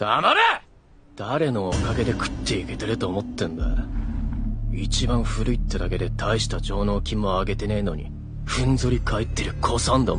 黙れ！誰のおかげで食っていけてると思ってんだ？一番古いってだけで大した上納金もあげてねえのにふんぞり返ってる子さんども。